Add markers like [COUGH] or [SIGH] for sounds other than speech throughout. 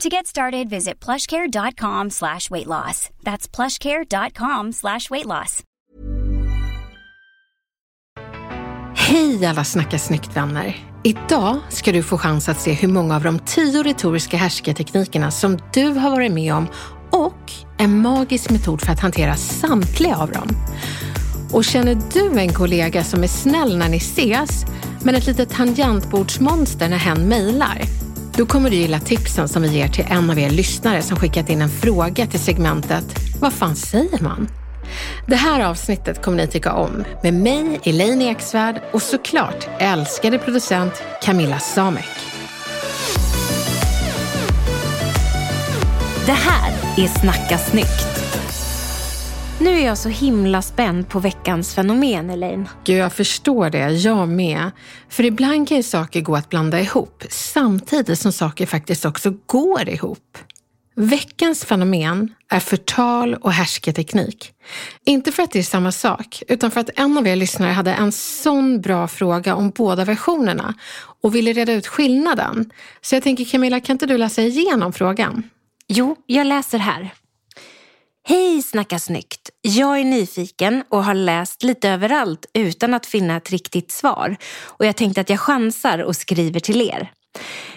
To get started, visit plushcare.com slash weight loss. That's plushcare.com slash weight loss. Hej alla Snacka snyggt-vänner! Idag ska du få chans att se hur många av de tio retoriska härskarteknikerna som du har varit med om och en magisk metod för att hantera samtliga av dem. Och känner du en kollega som är snäll när ni ses, men ett litet tangentbordsmonster när hen mejlar? Då kommer du gilla tipsen som vi ger till en av er lyssnare som skickat in en fråga till segmentet Vad fan säger man? Det här avsnittet kommer ni tycka om med mig, Elaine Eksvärd och såklart älskade producent Camilla Samek. Det här är Snacka snyggt. Nu är jag så himla spänd på veckans fenomen, Elaine. Gud, jag förstår det. Jag med. För ibland kan ju saker gå att blanda ihop samtidigt som saker faktiskt också går ihop. Veckans fenomen är förtal och härsketeknik. Inte för att det är samma sak, utan för att en av er lyssnare hade en sån bra fråga om båda versionerna och ville reda ut skillnaden. Så jag tänker Camilla, kan inte du läsa igenom frågan? Jo, jag läser här. Hej Snacka snyggt! Jag är nyfiken och har läst lite överallt utan att finna ett riktigt svar. Och jag tänkte att jag chansar och skriver till er.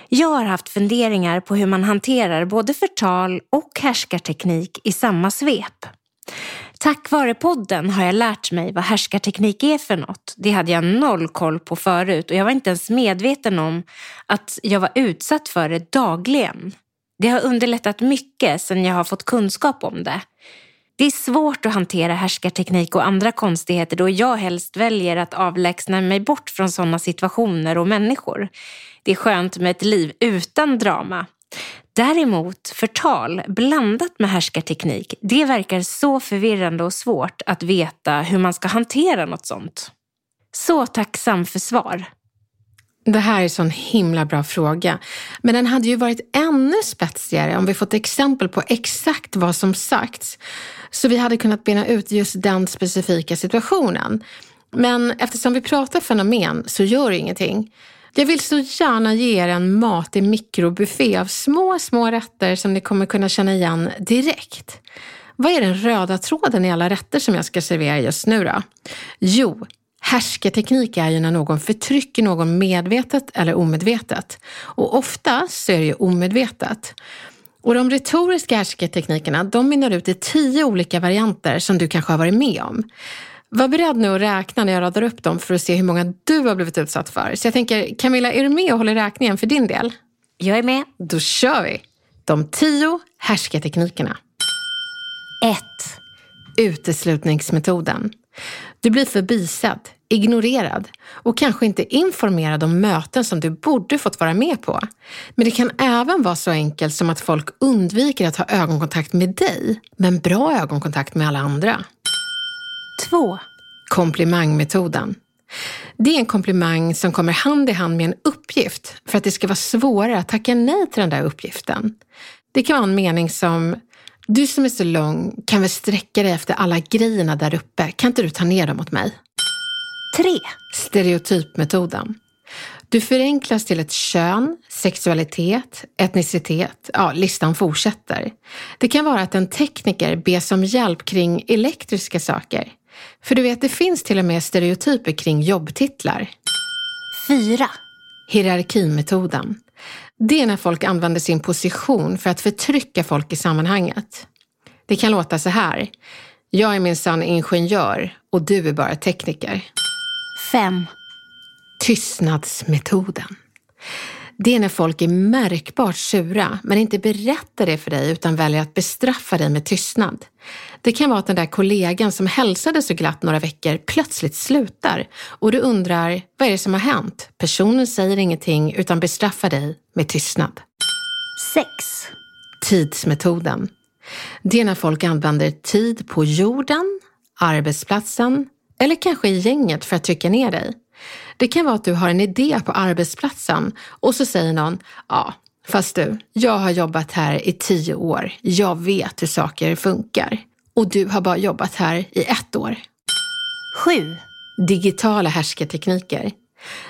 Jag har haft funderingar på hur man hanterar både förtal och härskarteknik i samma svep. Tack vare podden har jag lärt mig vad härskarteknik är för något. Det hade jag noll koll på förut och jag var inte ens medveten om att jag var utsatt för det dagligen. Det har underlättat mycket sedan jag har fått kunskap om det. Det är svårt att hantera härskarteknik och andra konstigheter då jag helst väljer att avlägsna mig bort från sådana situationer och människor. Det är skönt med ett liv utan drama. Däremot förtal blandat med härskarteknik, det verkar så förvirrande och svårt att veta hur man ska hantera något sånt. Så tacksam för svar. Det här är en sån himla bra fråga. Men den hade ju varit ännu spetsigare om vi fått exempel på exakt vad som sagts. Så vi hade kunnat bena ut just den specifika situationen. Men eftersom vi pratar fenomen så gör det ingenting. Jag vill så gärna ge er en matig mikrobuffé av små, små rätter som ni kommer kunna känna igen direkt. Vad är den röda tråden i alla rätter som jag ska servera just nu då? Jo, Härsketeknik är ju när någon förtrycker någon medvetet eller omedvetet. Och oftast så är det ju omedvetet. Och de retoriska härsketeknikerna de mynnar ut i tio olika varianter som du kanske har varit med om. Var beredd nu att räkna när jag radar upp dem för att se hur många du har blivit utsatt för. Så jag tänker, Camilla, är du med och håller räkningen för din del? Jag är med. Då kör vi! De tio härsketeknikerna. 1. Uteslutningsmetoden. Du blir förbisedd, ignorerad och kanske inte informerad om möten som du borde fått vara med på. Men det kan även vara så enkelt som att folk undviker att ha ögonkontakt med dig, men bra ögonkontakt med alla andra. 2. Komplimangmetoden. Det är en komplimang som kommer hand i hand med en uppgift för att det ska vara svårare att tacka nej till den där uppgiften. Det kan vara en mening som du som är så lång kan väl sträcka dig efter alla grejerna där uppe. Kan inte du ta ner dem åt mig? 3. Stereotypmetoden. Du förenklas till ett kön, sexualitet, etnicitet. Ja, listan fortsätter. Det kan vara att en tekniker bes om hjälp kring elektriska saker. För du vet, det finns till och med stereotyper kring jobbtitlar. 4. Hierarkimetoden. Det är när folk använder sin position för att förtrycka folk i sammanhanget. Det kan låta så här. Jag är minsann ingenjör och och du är bara tekniker. Fem. Tystnadsmetoden. Det är när folk är märkbart sura men inte berättar det för dig utan väljer att bestraffa dig med tystnad. Det kan vara att den där kollegan som hälsade så glatt några veckor plötsligt slutar och du undrar vad är det som har hänt? Personen säger ingenting utan bestraffar dig med tystnad. Sex. Tidsmetoden. Det är när folk använder tid på jorden, arbetsplatsen eller kanske i gänget för att trycka ner dig. Det kan vara att du har en idé på arbetsplatsen och så säger någon, ja, fast du, jag har jobbat här i tio år. Jag vet hur saker funkar. Och du har bara jobbat här i ett år. Sju. Digitala härskartekniker.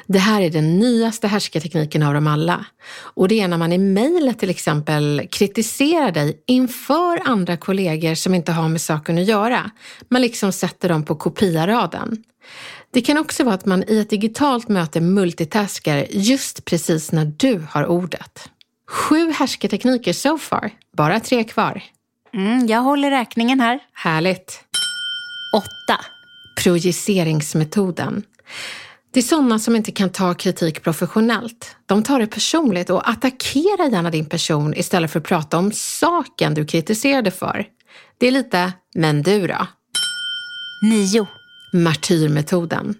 Det här är den nyaste härskartekniken av dem alla. Och det är när man i mejlet till exempel kritiserar dig inför andra kollegor som inte har med saken att göra. Man liksom sätter dem på kopiaraden. Det kan också vara att man i ett digitalt möte multitaskar just precis när du har ordet. Sju härskartekniker so far, bara tre kvar. Mm, jag håller räkningen här. Härligt. Åtta. Projiceringsmetoden. Det är sådana som inte kan ta kritik professionellt. De tar det personligt och attackerar gärna din person istället för att prata om saken du kritiserade för. Det är lite, men du då? Nio. Martyrmetoden.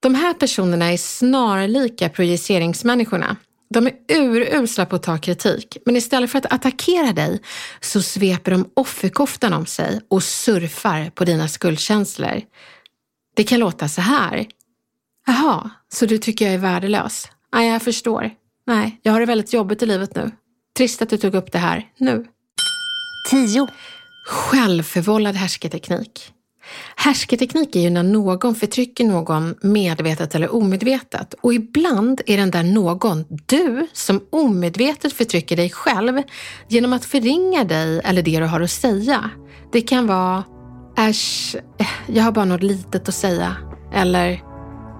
De här personerna är snarlika projiceringsmänniskorna. De är urusla på att ta kritik, men istället för att attackera dig så sveper de offerkoftan om sig och surfar på dina skuldkänslor. Det kan låta så här. Jaha, så du tycker jag är värdelös? Nej, jag förstår. Nej, jag har det väldigt jobbigt i livet nu. Trist att du tog upp det här nu. Tio. Självförvållad härskarteknik. Härskarteknik är ju när någon förtrycker någon medvetet eller omedvetet och ibland är den där någon du som omedvetet förtrycker dig själv genom att förringa dig eller det du har att säga. Det kan vara Äsch, jag har bara något litet att säga. Eller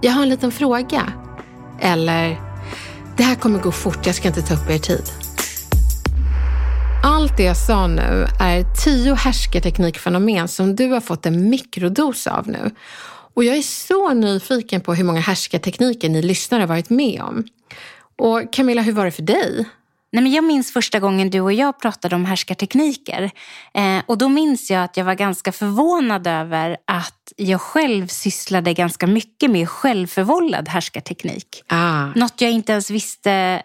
jag har en liten fråga. Eller det här kommer gå fort, jag ska inte ta upp er tid. Allt det jag sa nu är tio härskarteknikfenomen som du har fått en mikrodos av nu. Och jag är så nyfiken på hur många härskartekniker ni lyssnare varit med om. Och Camilla, hur var det för dig? Nej, men jag minns första gången du och jag pratade om härskartekniker. Eh, och då minns jag att jag var ganska förvånad över att jag själv sysslade ganska mycket med självförvållad härskarteknik. Ah. Något jag inte ens visste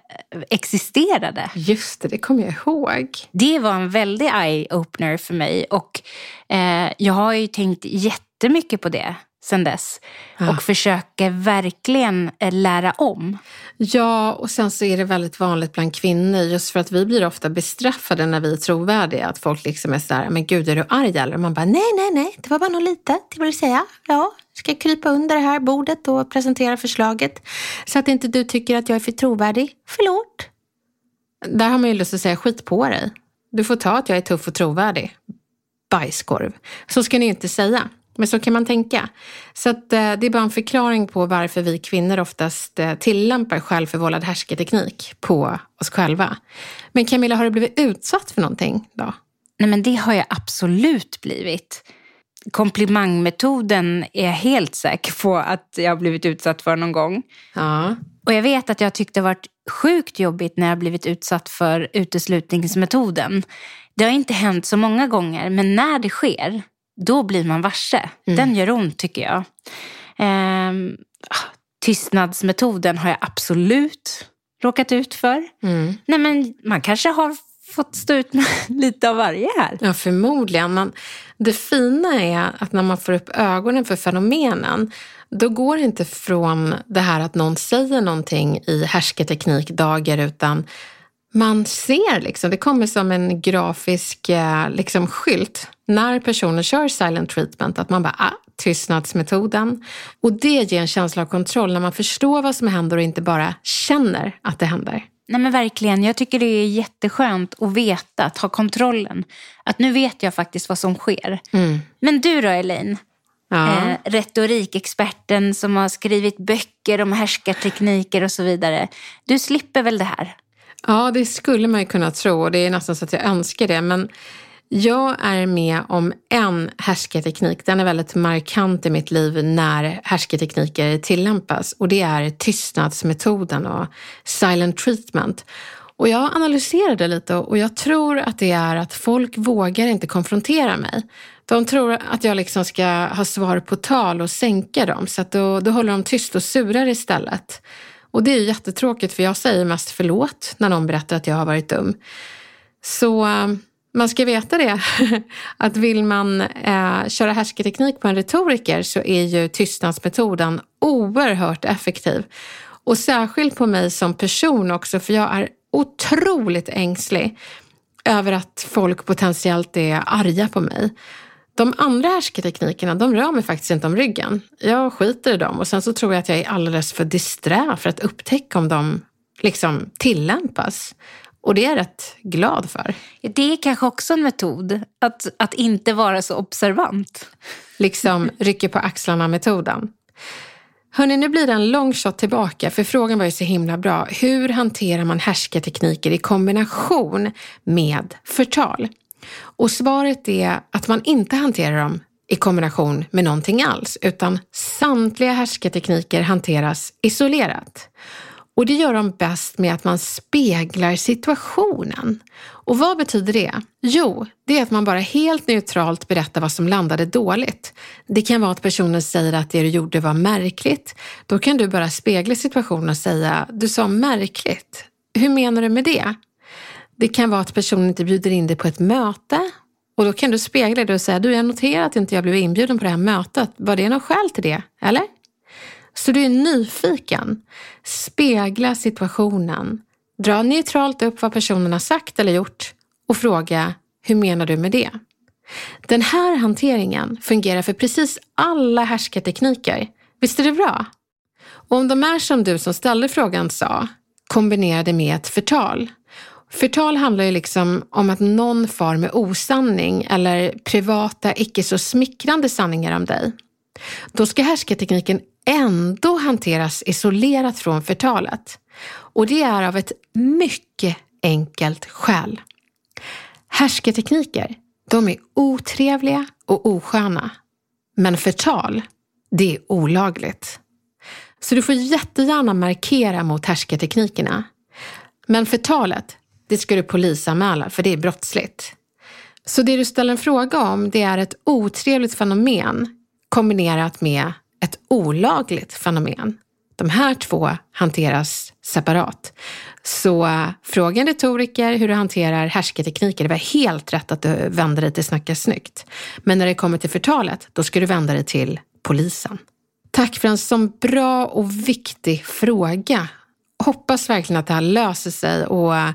existerade. Just det, det kommer jag ihåg. Det var en väldig eye-opener för mig och eh, jag har ju tänkt jättemycket på det sen dess. Ja. Och försöker verkligen eh, lära om. Ja, och sen så är det väldigt vanligt bland kvinnor just för att vi blir ofta bestraffade när vi är trovärdiga. Att folk liksom är sådär, men gud är du arg eller? Och man bara, nej, nej, nej, det var bara något litet, det vill säga. Ja, ska jag krypa under det här bordet och presentera förslaget så att inte du tycker att jag är för trovärdig. Förlåt. Där har man ju lust att säga, skit på dig. Du får ta att jag är tuff och trovärdig. Bajskorv. Så ska ni inte säga. Men så kan man tänka. Så att, eh, det är bara en förklaring på varför vi kvinnor oftast eh, tillämpar självförvållad härskarteknik på oss själva. Men Camilla, har du blivit utsatt för någonting då? Nej men det har jag absolut blivit. Komplimangmetoden är jag helt säker på att jag har blivit utsatt för någon gång. Ja. Och jag vet att jag tyckte det varit sjukt jobbigt när jag blivit utsatt för uteslutningsmetoden. Det har inte hänt så många gånger, men när det sker, då blir man varse. Den gör ont tycker jag. Ehm, ah, tystnadsmetoden har jag absolut råkat ut för. Nej, men man kanske har fått stå ut med [LAUGHS] lite av varje här. Ja, förmodligen. Men det fina är att när man får upp ögonen för fenomenen, då går det inte från det här att någon säger någonting i härskarteknikdagar, utan man ser liksom, det kommer som en grafisk eh, liksom, skylt när personen kör silent treatment, att man bara, ah, tystnadsmetoden. Och det ger en känsla av kontroll när man förstår vad som händer och inte bara känner att det händer. Nej men verkligen, jag tycker det är jätteskönt att veta, att ha kontrollen. Att nu vet jag faktiskt vad som sker. Men du då Elaine? Ja. Eh, retorikexperten som har skrivit böcker om härskartekniker och så vidare. Du slipper väl det här? Ja, det skulle man ju kunna tro och det är nästan så att jag önskar det. Men Jag är med om en härskarteknik. Den är väldigt markant i mitt liv när härskartekniker tillämpas och det är tystnadsmetoden och silent treatment. Och jag analyserade lite och jag tror att det är att folk vågar inte konfrontera mig. De tror att jag liksom ska ha svar på tal och sänka dem, så att då, då håller de tyst och surar istället. Och det är jättetråkigt för jag säger mest förlåt när någon berättar att jag har varit dum. Så eh, man ska veta det, [LAUGHS] att vill man eh, köra härskarteknik på en retoriker så är ju tystnadsmetoden oerhört effektiv. Och särskilt på mig som person också, för jag är otroligt ängslig över att folk potentiellt är arga på mig. De andra härskarteknikerna, de rör mig faktiskt inte om ryggen. Jag skiter i dem och sen så tror jag att jag är alldeles för disträ för att upptäcka om de liksom tillämpas. Och det är jag rätt glad för. Det är kanske också en metod, att, att inte vara så observant. Liksom [LAUGHS] rycker på axlarna-metoden. Hörni, nu blir det en lång shot tillbaka, för frågan var ju så himla bra. Hur hanterar man härskartekniker i kombination med förtal? Och svaret är att man inte hanterar dem i kombination med någonting alls, utan samtliga härskartekniker hanteras isolerat. Och det gör de bäst med att man speglar situationen. Och vad betyder det? Jo, det är att man bara helt neutralt berättar vad som landade dåligt. Det kan vara att personen säger att det du gjorde var märkligt. Då kan du bara spegla situationen och säga, du sa märkligt. Hur menar du med det? Det kan vara att personen inte bjuder in dig på ett möte och då kan du spegla det och säga, du jag noterar att inte jag blev inbjuden på det här mötet. Var det något skäl till det? Eller? Så du är nyfiken. Spegla situationen. Dra neutralt upp vad personen har sagt eller gjort och fråga, hur menar du med det? Den här hanteringen fungerar för precis alla härskartekniker. Visst är det bra? Och om de är som du som ställde frågan sa, kombinerade med ett förtal. Förtal handlar ju liksom om att någon far med osanning eller privata, icke så smickrande sanningar om dig. Då ska härskartekniken ändå hanteras isolerat från förtalet. Och det är av ett mycket enkelt skäl. Härskartekniker, de är otrevliga och osköna. Men förtal, det är olagligt. Så du får jättegärna markera mot härskarteknikerna. Men förtalet, det ska du polisanmäla för det är brottsligt. Så det du ställer en fråga om, det är ett otrevligt fenomen kombinerat med ett olagligt fenomen. De här två hanteras separat. Så eh, fråga en retoriker hur du hanterar härskartekniker. Det var helt rätt att du vände dig till Snacka snyggt. Men när det kommer till förtalet, då ska du vända dig till polisen. Tack för en sån bra och viktig fråga. Hoppas verkligen att det här löser sig och eh,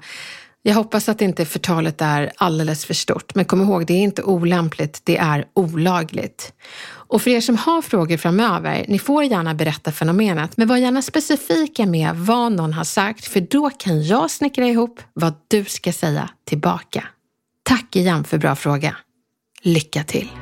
jag hoppas att inte förtalet är alldeles för stort. Men kom ihåg, det är inte olämpligt, det är olagligt. Och för er som har frågor framöver, ni får gärna berätta fenomenet, men var gärna specifika med vad någon har sagt, för då kan jag snickra ihop vad du ska säga tillbaka. Tack igen för bra fråga. Lycka till!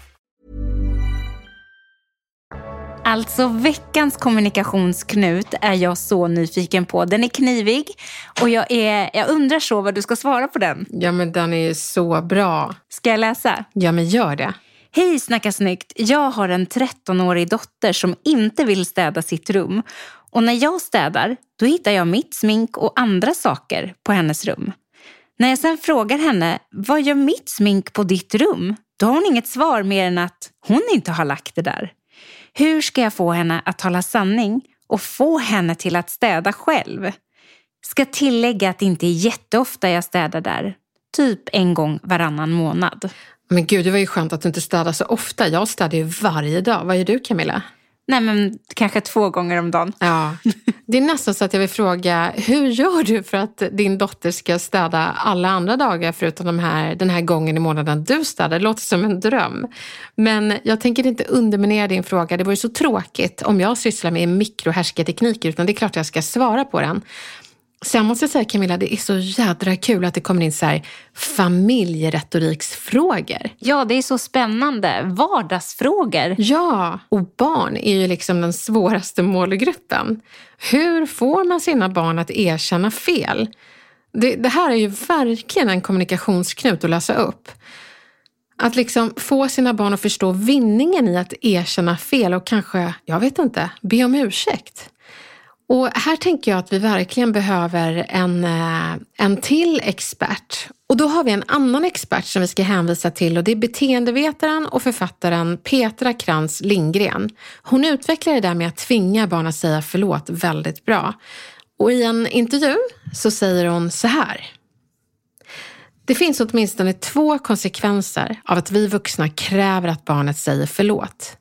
Alltså veckans kommunikationsknut är jag så nyfiken på. Den är knivig och jag, är, jag undrar så vad du ska svara på den. Ja, men den är så bra. Ska jag läsa? Ja, men gör det. Hej Snacka snyggt! Jag har en 13-årig dotter som inte vill städa sitt rum Och när jag städar, då hittar jag mitt smink och andra saker på hennes rum. När jag sen frågar henne, vad gör mitt smink på ditt rum? Då har hon inget svar mer än att hon inte har lagt det där. Hur ska jag få henne att tala sanning och få henne till att städa själv? Ska tillägga att det inte är jätteofta jag städar där. Typ en gång varannan månad. Men gud, det var ju skönt att du inte städar så ofta. Jag städar ju varje dag. Vad gör du Camilla? Nej men kanske två gånger om dagen. Ja, [LAUGHS] det är nästan så att jag vill fråga, hur gör du för att din dotter ska städa alla andra dagar förutom de här, den här gången i månaden du städar? Det låter som en dröm. Men jag tänker inte underminera din fråga. Det vore så tråkigt om jag sysslar med mikrohärskartekniker utan det är klart jag ska svara på den. Sen måste jag säga Camilla, det är så jädra kul att det kommer in så här familjeretoriksfrågor. Ja, det är så spännande. Vardagsfrågor. Ja, och barn är ju liksom den svåraste målgruppen. Hur får man sina barn att erkänna fel? Det, det här är ju verkligen en kommunikationsknut att lösa upp. Att liksom få sina barn att förstå vinningen i att erkänna fel och kanske, jag vet inte, be om ursäkt. Och här tänker jag att vi verkligen behöver en, eh, en till expert. Och då har vi en annan expert som vi ska hänvisa till och det är beteendevetaren och författaren Petra Krantz Lindgren. Hon utvecklar det där med att tvinga barn att säga förlåt väldigt bra. Och i en intervju så säger hon så här. Det finns åtminstone två konsekvenser av att vi vuxna kräver att barnet säger förlåt.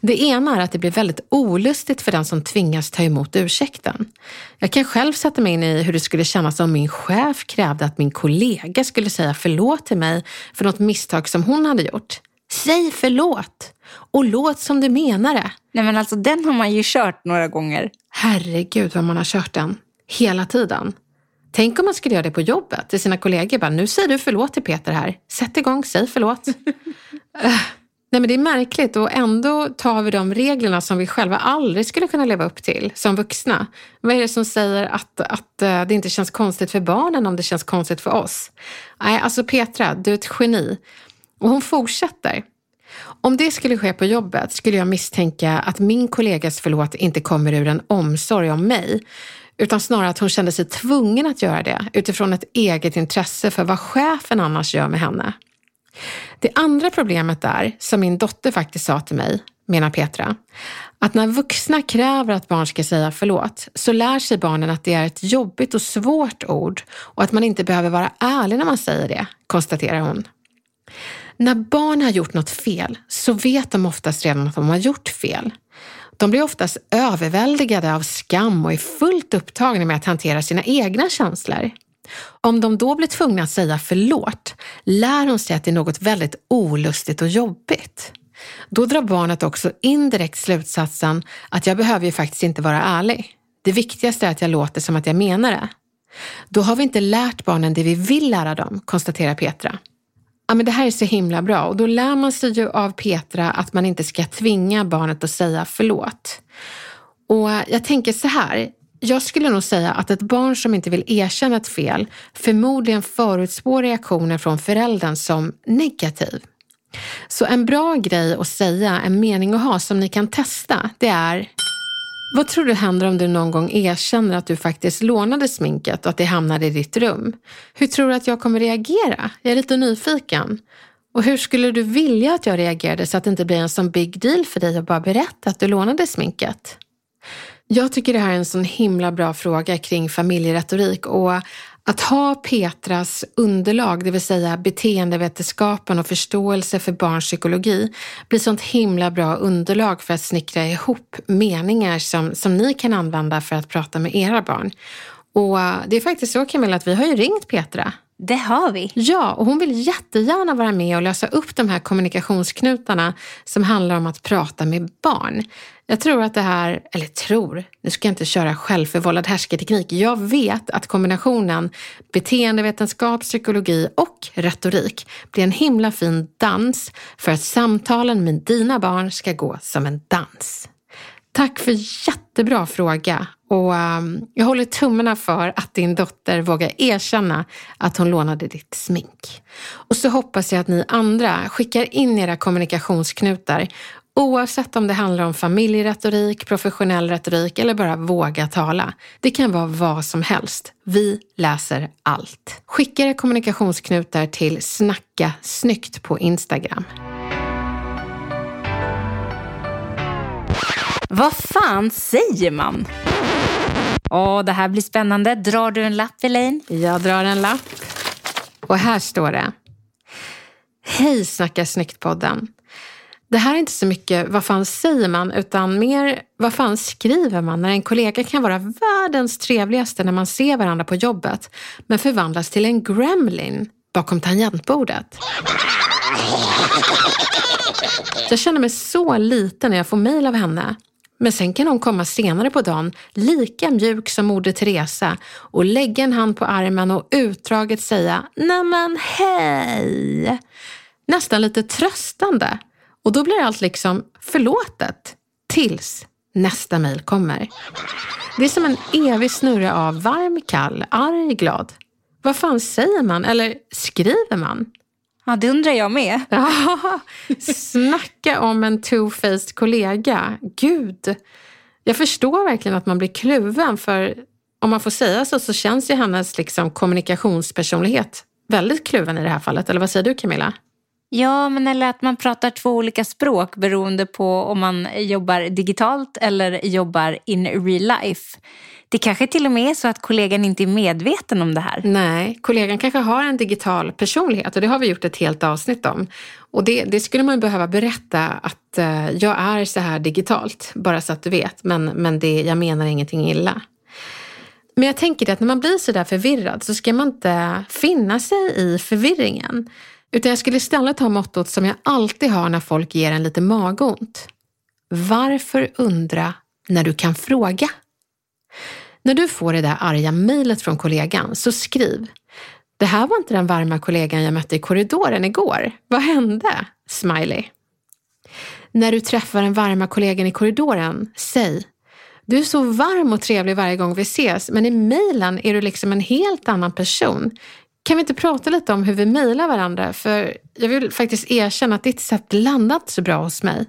Det ena är att det blir väldigt olustigt för den som tvingas ta emot ursäkten. Jag kan själv sätta mig in i hur det skulle kännas om min chef krävde att min kollega skulle säga förlåt till mig för något misstag som hon hade gjort. Säg förlåt och låt som du menar det. Nej men alltså den har man ju kört några gånger. Herregud vad man har kört den. Hela tiden. Tänk om man skulle göra det på jobbet till sina kollegor. Bara, nu säger du förlåt till Peter här. Sätt igång, säg förlåt. [LAUGHS] Nej men det är märkligt och ändå tar vi de reglerna som vi själva aldrig skulle kunna leva upp till som vuxna. Vad är det som säger att, att eh, det inte känns konstigt för barnen om det känns konstigt för oss? Nej, alltså Petra, du är ett geni. Och hon fortsätter. Om det skulle ske på jobbet skulle jag misstänka att min kollegas förlåt inte kommer ur en omsorg om mig, utan snarare att hon kände sig tvungen att göra det utifrån ett eget intresse för vad chefen annars gör med henne. Det andra problemet är, som min dotter faktiskt sa till mig, menar Petra, att när vuxna kräver att barn ska säga förlåt så lär sig barnen att det är ett jobbigt och svårt ord och att man inte behöver vara ärlig när man säger det, konstaterar hon. När barn har gjort något fel så vet de oftast redan att de har gjort fel. De blir oftast överväldigade av skam och är fullt upptagna med att hantera sina egna känslor. Om de då blir tvungna att säga förlåt lär hon sig att det är något väldigt olustigt och jobbigt. Då drar barnet också indirekt slutsatsen att jag behöver ju faktiskt inte vara ärlig. Det viktigaste är att jag låter som att jag menar det. Då har vi inte lärt barnen det vi vill lära dem, konstaterar Petra. Ja, men det här är så himla bra och då lär man sig ju av Petra att man inte ska tvinga barnet att säga förlåt. Och jag tänker så här, jag skulle nog säga att ett barn som inte vill erkänna ett fel förmodligen förutspår reaktioner från föräldern som negativ. Så en bra grej att säga, en mening att ha som ni kan testa, det är vad tror du händer om du någon gång erkänner att du faktiskt lånade sminket och att det hamnade i ditt rum? Hur tror du att jag kommer reagera? Jag är lite nyfiken. Och hur skulle du vilja att jag reagerade så att det inte blir en sån big deal för dig att bara berätta att du lånade sminket? Jag tycker det här är en sån himla bra fråga kring familjeretorik och att ha Petras underlag, det vill säga beteendevetenskapen och förståelse för barns psykologi, blir sånt himla bra underlag för att snickra ihop meningar som, som ni kan använda för att prata med era barn. Och det är faktiskt så Camilla att vi har ju ringt Petra det har vi. Ja, och hon vill jättegärna vara med och lösa upp de här kommunikationsknutarna som handlar om att prata med barn. Jag tror att det här, eller tror, nu ska jag inte köra självförvållad härskarteknik. Jag vet att kombinationen beteendevetenskap, psykologi och retorik blir en himla fin dans för att samtalen med dina barn ska gå som en dans. Tack för jättebra fråga och ehm, jag håller tummarna för att din dotter vågar erkänna att hon lånade ditt smink. Och så hoppas jag att ni andra skickar in era kommunikationsknutar Oavsett om det handlar om familjeretorik, professionell retorik eller bara våga tala. Det kan vara vad som helst. Vi läser allt. Skicka era kommunikationsknutar till Snacka snyggt på Instagram. Vad fan säger man? Åh, det här blir spännande. Drar du en lapp, Elaine? Jag drar en lapp. Och här står det. Hej Snacka snyggt-podden. Det här är inte så mycket vad fan säger man utan mer vad fan skriver man när en kollega kan vara världens trevligaste när man ser varandra på jobbet men förvandlas till en gremlin bakom tangentbordet. Jag känner mig så liten när jag får mejl av henne. Men sen kan hon komma senare på dagen, lika mjuk som Moder Teresa och lägga en hand på armen och utdraget säga ”Nämen hej!” Nästan lite tröstande. Och då blir allt liksom förlåtet. Tills nästa mejl kommer. Det är som en evig snurra av varm, kall, arg, glad. Vad fan säger man? Eller skriver man? Ja, det undrar jag med. [LAUGHS] Snacka om en two-faced kollega. Gud, jag förstår verkligen att man blir kluven för om man får säga så så känns ju hennes liksom kommunikationspersonlighet väldigt kluven i det här fallet. Eller vad säger du Camilla? Ja, men eller att man pratar två olika språk beroende på om man jobbar digitalt eller jobbar in real life. Det kanske till och med är så att kollegan inte är medveten om det här. Nej, kollegan kanske har en digital personlighet och det har vi gjort ett helt avsnitt om. Och det, det skulle man behöva berätta att uh, jag är så här digitalt, bara så att du vet. Men, men det, jag menar ingenting illa. Men jag tänker att när man blir så där förvirrad så ska man inte finna sig i förvirringen. Utan jag skulle istället ha mottot som jag alltid har när folk ger en lite magont. Varför undra när du kan fråga? När du får det där arga mejlet från kollegan så skriv Det här var inte den varma kollegan jag mötte i korridoren igår. Vad hände? Smiley. När du träffar den varma kollegan i korridoren, säg Du är så varm och trevlig varje gång vi ses, men i mejlen är du liksom en helt annan person. Kan vi inte prata lite om hur vi mejlar varandra? För jag vill faktiskt erkänna att ditt sätt landat så bra hos mig.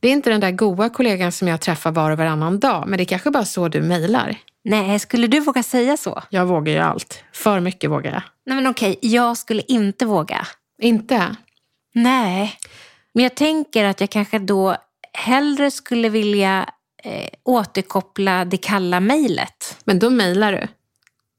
Det är inte den där goa kollegan som jag träffar var och varannan dag, men det är kanske bara så du mejlar. Nej, skulle du våga säga så? Jag vågar ju allt. För mycket vågar jag. Nej men okej, jag skulle inte våga. Inte? Nej, men jag tänker att jag kanske då hellre skulle vilja eh, återkoppla det kalla mejlet. Men då mejlar du.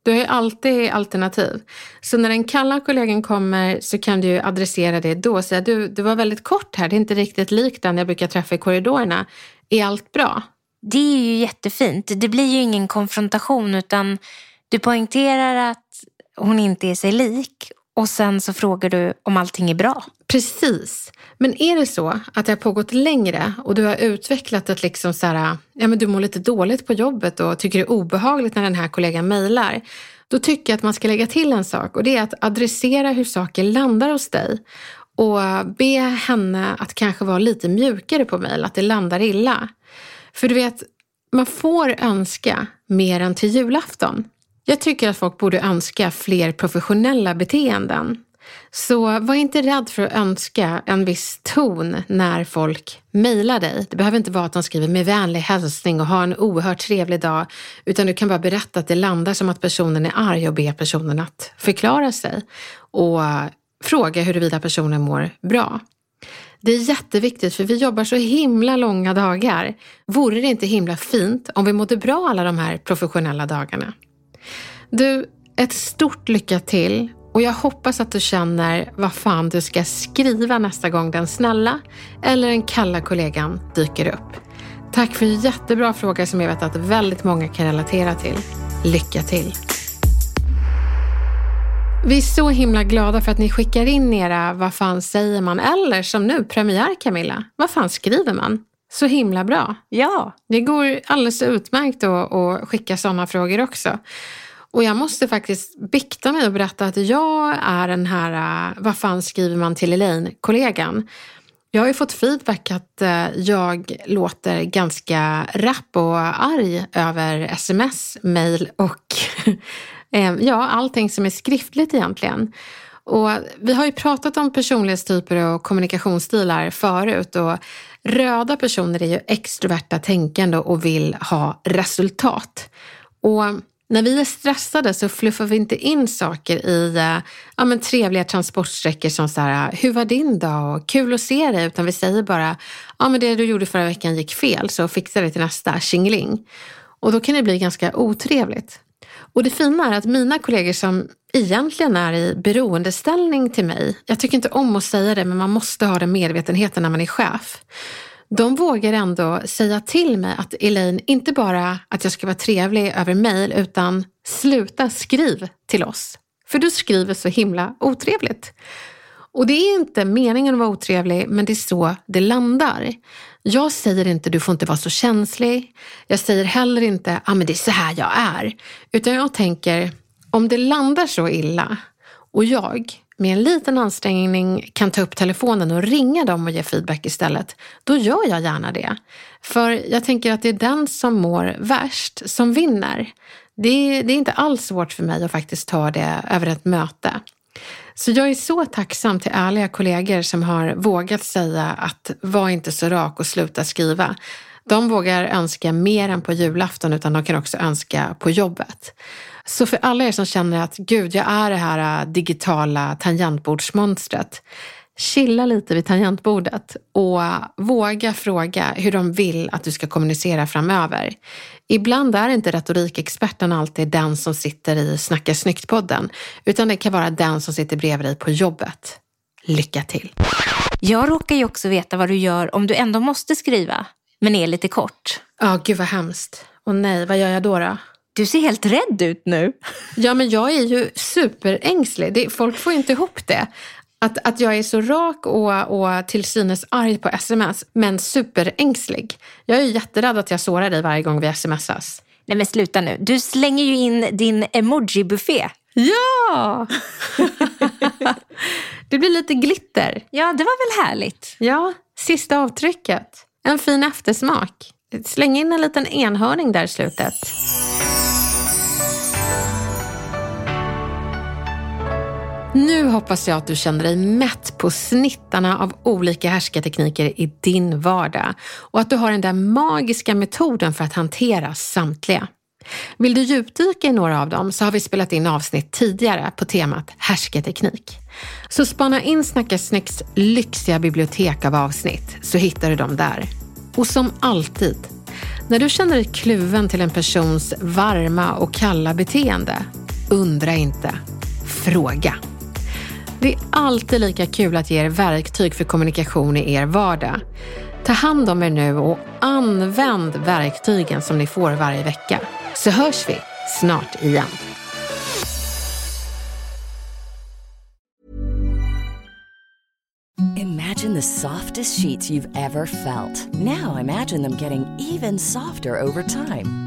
Du har ju alltid alternativ. Så när den kalla kollegan kommer så kan du adressera det då. Säga du, du var väldigt kort här, det är inte riktigt likt den jag brukar träffa i korridorerna. Är allt bra? Det är ju jättefint. Det blir ju ingen konfrontation utan du poängterar att hon inte är sig lik och sen så frågar du om allting är bra. Precis. Men är det så att det har pågått längre och du har utvecklat ett liksom så här, ja men du mår lite dåligt på jobbet och tycker det är obehagligt när den här kollegan mejlar. Då tycker jag att man ska lägga till en sak och det är att adressera hur saker landar hos dig och be henne att kanske vara lite mjukare på mejl, att det landar illa. För du vet, man får önska mer än till julafton. Jag tycker att folk borde önska fler professionella beteenden. Så var inte rädd för att önska en viss ton när folk mejlar dig. Det behöver inte vara att de skriver med vänlig hälsning och ha en oerhört trevlig dag, utan du kan bara berätta att det landar som att personen är arg och be personen att förklara sig och fråga huruvida personen mår bra. Det är jätteviktigt för vi jobbar så himla långa dagar. Vore det inte himla fint om vi mådde bra alla de här professionella dagarna? Du, ett stort lycka till och jag hoppas att du känner vad fan du ska skriva nästa gång den snälla eller den kalla kollegan dyker upp. Tack för en jättebra fråga som jag vet att väldigt många kan relatera till. Lycka till! Vi är så himla glada för att ni skickar in era Vad fan säger man? Eller som nu, premiär Camilla. Vad fan skriver man? Så himla bra. Ja. Det går alldeles utmärkt att, skicka sådana frågor också. Och jag måste faktiskt bikta mig och berätta att jag är den här, vad fan skriver man till Elaine-kollegan. Jag har ju fått feedback att eh, jag låter ganska rapp och arg över sms, mail och [LAUGHS] eh, ja, allting som är skriftligt egentligen. Och vi har ju pratat om personlighetstyper och kommunikationsstilar förut och röda personer är ju extroverta tänkande och vill ha resultat. Och när vi är stressade så fluffar vi inte in saker i eh, ja, men trevliga transportsträckor som så här, ah, hur var din dag? Kul att se dig. Utan vi säger bara, ja men det du gjorde förra veckan gick fel så fixa det till nästa, tjingeling. Och då kan det bli ganska otrevligt. Och det fina är att mina kollegor som egentligen är i beroendeställning till mig, jag tycker inte om att säga det men man måste ha den medvetenheten när man är chef de vågar ändå säga till mig att Elaine, inte bara att jag ska vara trevlig över mail utan sluta skriv till oss. För du skriver så himla otrevligt. Och det är inte meningen att vara otrevlig, men det är så det landar. Jag säger inte du får inte vara så känslig. Jag säger heller inte ah, men det är så här jag är. Utan jag tänker, om det landar så illa och jag med en liten ansträngning kan ta upp telefonen och ringa dem och ge feedback istället, då gör jag gärna det. För jag tänker att det är den som mår värst som vinner. Det är, det är inte alls svårt för mig att faktiskt ta det över ett möte. Så jag är så tacksam till ärliga kollegor som har vågat säga att var inte så rak och sluta skriva. De vågar önska mer än på julafton utan de kan också önska på jobbet. Så för alla er som känner att gud, jag är det här äh, digitala tangentbordsmonstret. Chilla lite vid tangentbordet och våga fråga hur de vill att du ska kommunicera framöver. Ibland är inte retorikexperten alltid den som sitter i Snacka snyggt-podden, utan det kan vara den som sitter bredvid dig på jobbet. Lycka till! Jag råkar ju också veta vad du gör om du ändå måste skriva, men är lite kort. Ja, oh, gud vad hemskt. Och nej, vad gör jag då? då? Du ser helt rädd ut nu. Ja, men jag är ju superängslig. Det, folk får inte ihop det. Att, att jag är så rak och, och till synes arg på sms, men superängslig. Jag är jätterädd att jag sårar dig varje gång vi smsas. Nej men sluta nu. Du slänger ju in din emoji-buffé. Ja! [LAUGHS] det blir lite glitter. Ja, det var väl härligt. Ja, sista avtrycket. En fin eftersmak. Släng in en liten enhörning där i slutet. Nu hoppas jag att du känner dig mätt på snittarna av olika härskartekniker i din vardag och att du har den där magiska metoden för att hantera samtliga. Vill du djupdyka i några av dem så har vi spelat in avsnitt tidigare på temat härskarteknik. Så spana in Snacka Snyggs lyxiga bibliotek av avsnitt så hittar du dem där. Och som alltid, när du känner dig kluven till en persons varma och kalla beteende, undra inte, fråga. Det är alltid lika kul att ge er verktyg för kommunikation i er vardag. Ta hand om er nu och använd verktygen som ni får varje vecka. Så hörs vi snart igen. Imagine the softest sheets you've ever felt. Now imagine them getting even softer over time.